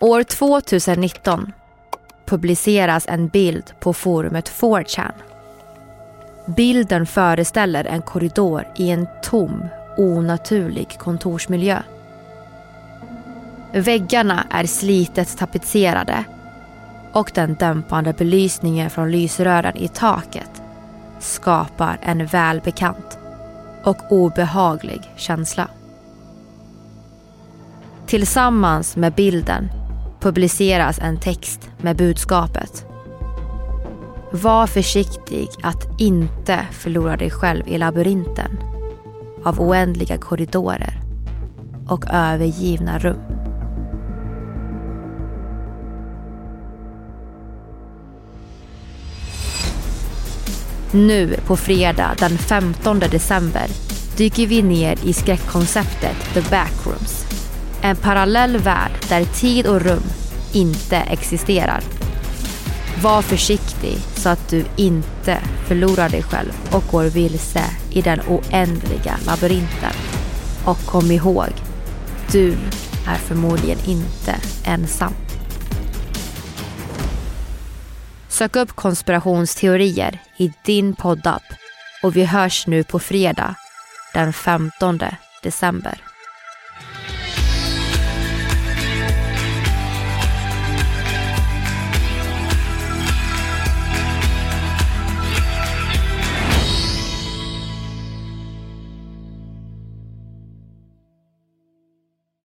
År 2019 publiceras en bild på forumet 4chan. Bilden föreställer en korridor i en tom, onaturlig kontorsmiljö. Väggarna är slitet tapetserade och den dämpande belysningen från lysrören i taket skapar en välbekant och obehaglig känsla. Tillsammans med bilden publiceras en text med budskapet. Var försiktig att inte förlora dig själv i labyrinten av oändliga korridorer och övergivna rum. Nu på fredag den 15 december dyker vi ner i skräckkonceptet The Backrooms. En parallell värld där tid och rum inte existerar. Var försiktig så att du inte förlorar dig själv och går vilse i den oändliga labyrinten. Och kom ihåg, du är förmodligen inte ensam. Sök upp konspirationsteorier i din poddapp och vi hörs nu på fredag den 15 december.